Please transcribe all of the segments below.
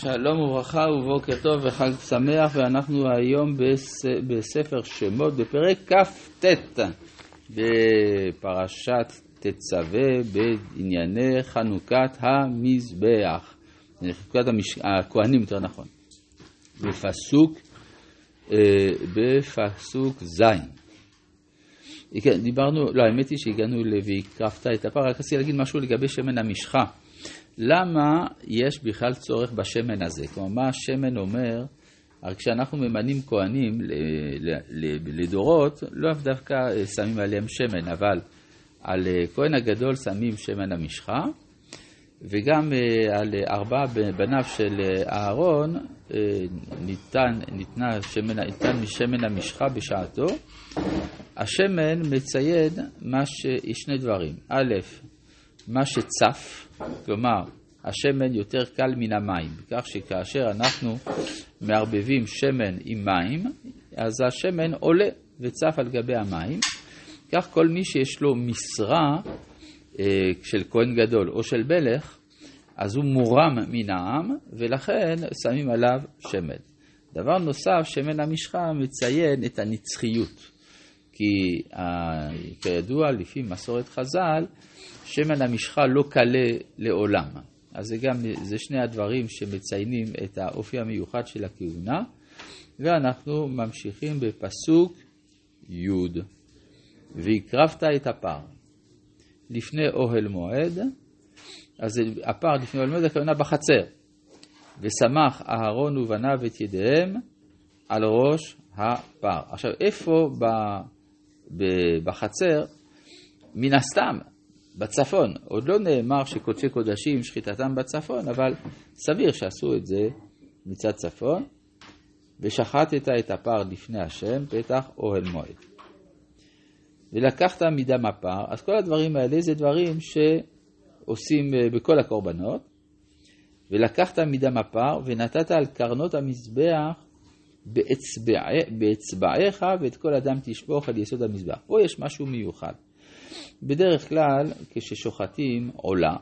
שלום וברכה ובוקר טוב וחג שמח ואנחנו היום בס... בספר שמות בפרק כ"ט בפרשת תצווה בענייני חנוכת המזבח, חנוכת המש... הכהנים יותר נכון, בפסוק, אה, בפסוק ז'. כן, דיברנו, לא האמת היא שהגענו ל"ויקרבת את הפר", רק רציתי להגיד משהו לגבי שמן המשחה. למה יש בכלל צורך בשמן הזה? כלומר, מה השמן אומר? הרי כשאנחנו ממנים כהנים לדורות, לא דווקא שמים עליהם שמן, אבל על כהן הגדול שמים שמן המשחה, וגם על ארבעה בניו של אהרון ניתן, ניתנה שמן, ניתן שמן המשחה בשעתו. השמן מציין מה ש... שני דברים. א', מה שצף, כלומר השמן יותר קל מן המים, כך שכאשר אנחנו מערבבים שמן עם מים, אז השמן עולה וצף על גבי המים, כך כל מי שיש לו משרה אה, של כהן גדול או של מלך, אז הוא מורם מן העם, ולכן שמים עליו שמן. דבר נוסף, שמן המשחה מציין את הנצחיות, כי אה, כידוע, לפי מסורת חז"ל, שמן המשחה לא קלה לעולם. אז זה גם, זה שני הדברים שמציינים את האופי המיוחד של הכהונה, ואנחנו ממשיכים בפסוק י' והקרבת את הפר לפני אוהל מועד, אז הפר לפני אוהל מועד הכוונה בחצר, ושמח אהרון ובניו את ידיהם על ראש הפר. עכשיו, איפה בחצר? מן הסתם, בצפון. עוד לא נאמר שקודשי קודשים שחיטתם בצפון, אבל סביר שעשו את זה מצד צפון. ושחטת את הפר לפני השם, פתח אוהל מועד. ולקחת מדם הפר, אז כל הדברים האלה זה דברים שעושים אה, בכל הקורבנות. ולקחת מדם הפר ונתת על קרנות המזבח באצבע, באצבעיך ואת כל אדם תשפוך על יסוד המזבח. פה יש משהו מיוחד. בדרך כלל, כששוחטים עולה,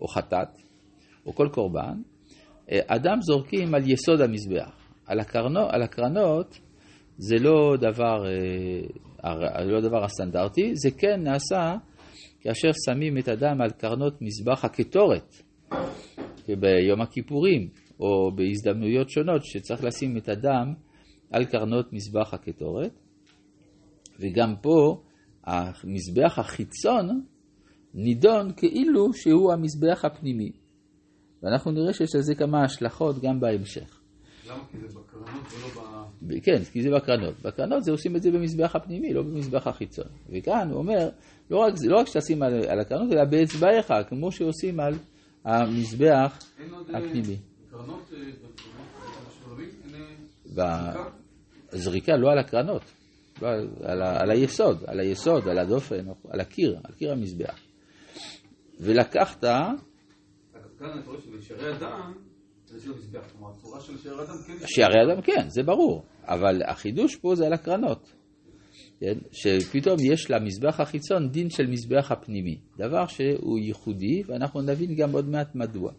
או חטאת, או כל קורבן, אה, אדם זורקים על יסוד המזבח. על, הקרנו, על הקרנות זה לא דבר, אה, לא דבר הסטנדרטי, זה כן נעשה כאשר שמים את הדם על קרנות מזבח הקטורת, ביום הכיפורים, או בהזדמנויות שונות שצריך לשים את הדם על קרנות מזבח הקטורת. וגם פה המזבח החיצון נידון כאילו שהוא המזבח הפנימי. ואנחנו נראה שיש לזה כמה השלכות גם בהמשך. למה? כי זה בקרנות ולא ב... כן, כי זה בקרנות. בקרנות זה עושים את זה במזבח הפנימי, לא במזבח החיצון. וכאן הוא אומר, לא רק, לא רק שתשים על, על הקרנות, אלא באצבעיך, כמו שעושים על המזבח אה, הפנימי. קרנות, זריקה לא על הקרנות. על, על היסוד, על היסוד, על הדופן, על הקיר, על קיר המזבח. ולקחת... שערי אדם כן... אדם כן, זה ברור, אבל החידוש פה זה על הקרנות. כן? שפתאום יש למזבח החיצון דין של מזבח הפנימי, דבר שהוא ייחודי, ואנחנו נבין גם עוד מעט מדוע.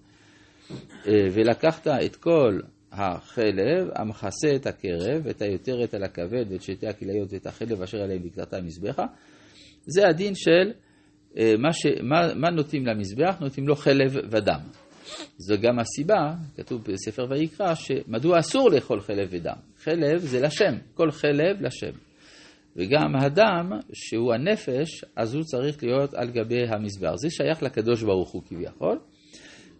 אה, ולקחת את כל החלב המכסה את הקרב, את היותרת על הכבד ואת שתי הכליות ואת החלב אשר עליהם בקרתה המזבחה. זה הדין של אה, מה, ש, מה, מה נותנים למזבח? נותנים לו חלב ודם. זו גם הסיבה, כתוב בספר ויקרא, שמדוע אסור לאכול חלב ודם. חלב זה לשם, כל חלב לשם. וגם הדם, שהוא הנפש, אז הוא צריך להיות על גבי המזבח. זה שייך לקדוש ברוך הוא כביכול.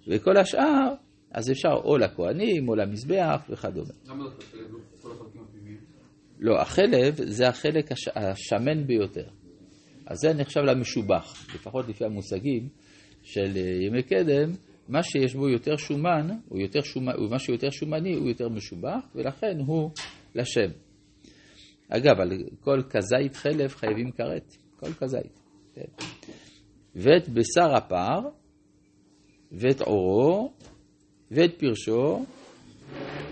וכל השאר אז אפשר או לכהנים או למזבח וכדומה. למה לא כל החלקים הפנימיים? לא, החלב זה החלק הש... השמן ביותר. אז זה נחשב למשובח, לפחות לפי המושגים של אה, ימי קדם, מה שיש בו יותר שומן, הוא יותר שומן, מה שיותר שומני הוא יותר משובח, ולכן הוא לשם. אגב, על כל כזית חלב חייבים כרת, כל כזית. כן. ואת בשר הפר, ואת עורו, ואת פרשו,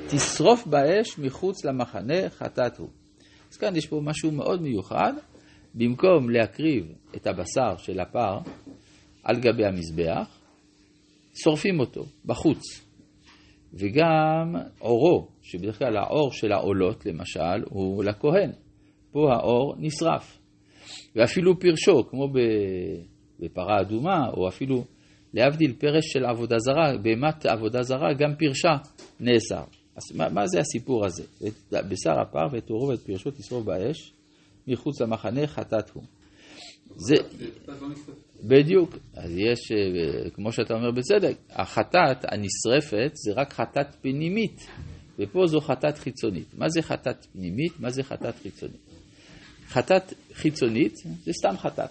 תשרוף באש מחוץ למחנה, חטאת הוא. אז כאן יש פה משהו מאוד מיוחד, במקום להקריב את הבשר של הפר על גבי המזבח, שורפים אותו בחוץ. וגם עורו, שבדרך כלל העור של העולות למשל הוא לכהן. פה העור נשרף. ואפילו פרשו, כמו בפרה אדומה, או אפילו להבדיל פרש של עבודה זרה, בהמת עבודה זרה, גם פרשה נאסר. אז מה, מה זה הסיפור הזה? בשר הפר ואת עורו ואת פרשו תשרוף באש, מחוץ למחנה חטאת הוא. זה, בדיוק, אז יש, אה, כמו שאתה אומר בצדק, החטאת הנשרפת זה רק חטאת פנימית, ופה זו חטאת חיצונית. מה זה חטאת פנימית? מה זה חטאת חיצונית? חטאת חיצונית זה סתם חטאת,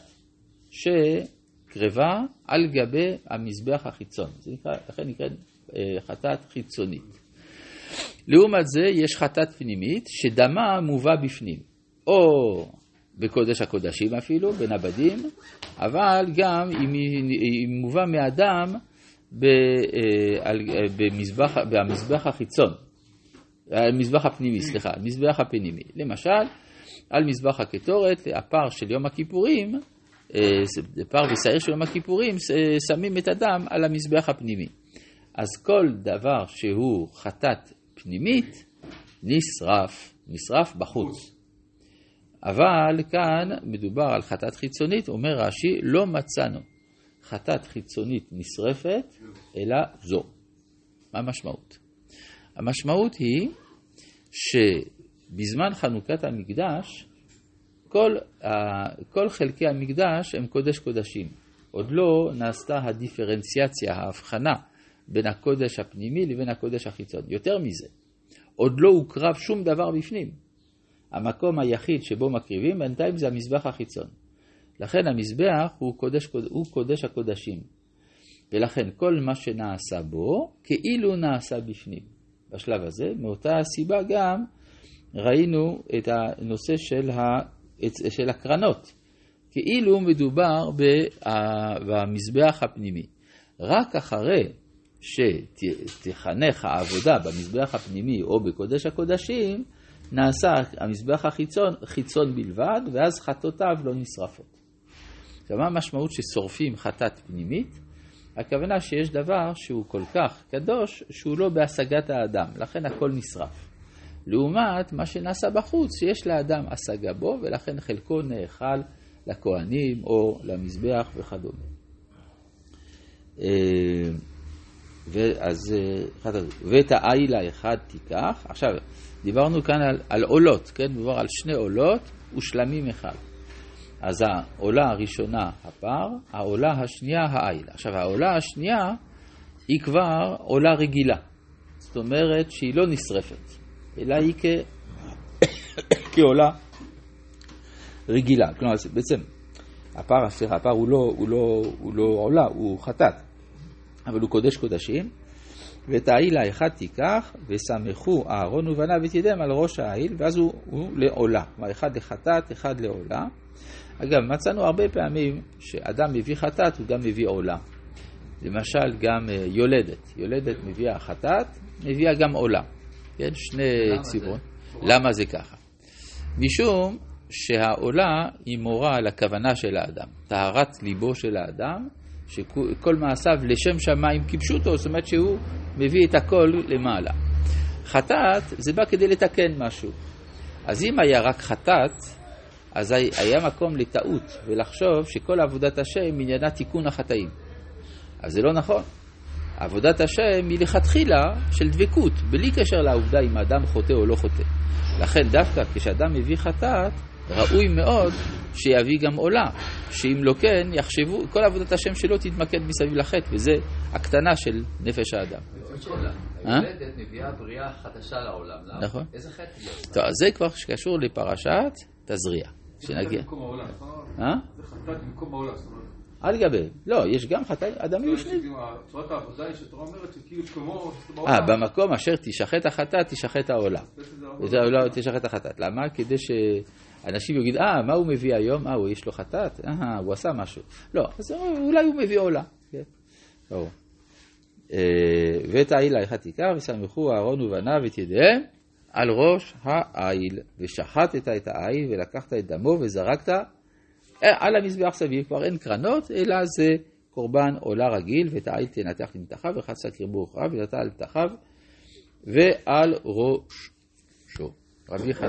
שקרבה על גבי המזבח החיצון. זה נקרא, לכן נקרא אה, חטאת חיצונית. לעומת זה יש חטאת פנימית שדמה מובא בפנים, או בקודש הקודשים אפילו, בין הבדים, אבל גם אם היא מובא מאדם אה, במזבח, במזבח החיצון, המזבח הפנימי, סליחה, המזבח הפנימי. למשל, על מזבח הקטורת, הפר של יום הכיפורים, אה, פר ושעיר של יום הכיפורים, שמים את הדם על המזבח הפנימי. אז כל דבר שהוא חטאת פנימית, נשרף, נשרף בחוץ. אבל כאן מדובר על חטאת חיצונית, אומר רש"י, לא מצאנו חטאת חיצונית נשרפת, אלא זו. מה המשמעות? המשמעות היא שבזמן חנוכת המקדש, כל, כל חלקי המקדש הם קודש קודשים. עוד לא נעשתה הדיפרנציאציה, ההבחנה בין הקודש הפנימי לבין הקודש החיצון. יותר מזה, עוד לא הוקרב שום דבר בפנים. המקום היחיד שבו מקריבים בינתיים זה המזבח החיצון. לכן המזבח הוא קודש, הוא קודש הקודשים. ולכן כל מה שנעשה בו, כאילו נעשה בפנים. בשלב הזה, מאותה הסיבה גם ראינו את הנושא של, ה, של הקרנות. כאילו מדובר במזבח הפנימי. רק אחרי שתחנך העבודה במזבח הפנימי או בקודש הקודשים, נעשה המזבח החיצון חיצון בלבד, ואז חטאותיו לא נשרפות. עכשיו, מה המשמעות ששורפים חטאת פנימית? הכוונה שיש דבר שהוא כל כך קדוש, שהוא לא בהשגת האדם, לכן הכל נשרף. לעומת מה שנעשה בחוץ, שיש לאדם השגה בו, ולכן חלקו נאכל לכהנים או למזבח וכדומה. אה, ואז, אה, ואת העיל האחד תיקח. עכשיו, דיברנו כאן על, על עולות, כן? מדובר על שני עולות ושלמים אחד. אז העולה הראשונה הפר, העולה השנייה העיל. עכשיו, העולה השנייה היא כבר עולה רגילה. זאת אומרת שהיא לא נשרפת, אלא היא כ... כעולה רגילה. כלומר, בעצם, הפר, סליחה, הפר הוא לא, הוא, לא, הוא לא עולה, הוא חטאת, אבל הוא קודש קודשים. ואת העיל האחד תיקח, וסמכו אהרון ובניו את ידיהם על ראש העיל, ואז הוא, הוא לעולה. כלומר, אחד לחטאת, אחד לעולה. אגב, מצאנו הרבה פעמים שאדם מביא חטאת, הוא גם מביא עולה. למשל, גם אה, יולדת. יולדת מביאה חטאת, מביאה גם עולה. כן, שני ציוון. למה זה ככה? משום שהעולה היא מורה על הכוונה של האדם, טהרת ליבו של האדם, שכל מעשיו לשם שמיים כיבשו זאת אומרת שהוא מביא את הכל למעלה. חטאת זה בא כדי לתקן משהו. אז אם היה רק חטאת, אז היה מקום לטעות ולחשוב שכל עבודת השם עניינה תיקון החטאים. אז זה לא נכון. עבודת השם היא לכתחילה של דבקות, בלי קשר לעובדה אם האדם חוטא או לא חוטא. לכן דווקא כשאדם מביא חטאת, ראוי מאוד שיביא גם עולה, שאם לא כן, יחשבו, כל עבודת השם שלו תתמקד מסביב לחטא, וזה הקטנה של נפש האדם. היולדת אה? מביאה בריאה חדשה לעולם, נכון. איזה חטא טוב, אז זה כבר קשור לפרשת תזריע. שנגיע. נכון? אה? זה חטאת במקום העולה, זאת אומרת. על גבי. לא, יש גם חטאים, אדמים בפנים. צורת העבודה היא שהתורה אומרת שכאילו כמו... אה, במקום אשר תשחט החטאת, תשחט העולה. לא תשחט החטאת. למה? כדי שאנשים יגידו, אה, מה הוא מביא היום? אה, יש לו חטאת? אה, הוא עשה משהו. לא, אז אולי הוא מביא עולה. כן. ברור. אה, ואת העיל האחד תיקח, וסמכו אהרון ובניו את ידיהם על ראש העיל, ושחטת את העיל ולקחת את דמו וזרקת על המזבח סביב, כבר אין קרנות, אלא זה קורבן עולה רגיל, ואת העיל תנתח למתחיו, וחצה קרבו אחריו, ונטע על פתחיו, ועל ראשו. רבי חנניה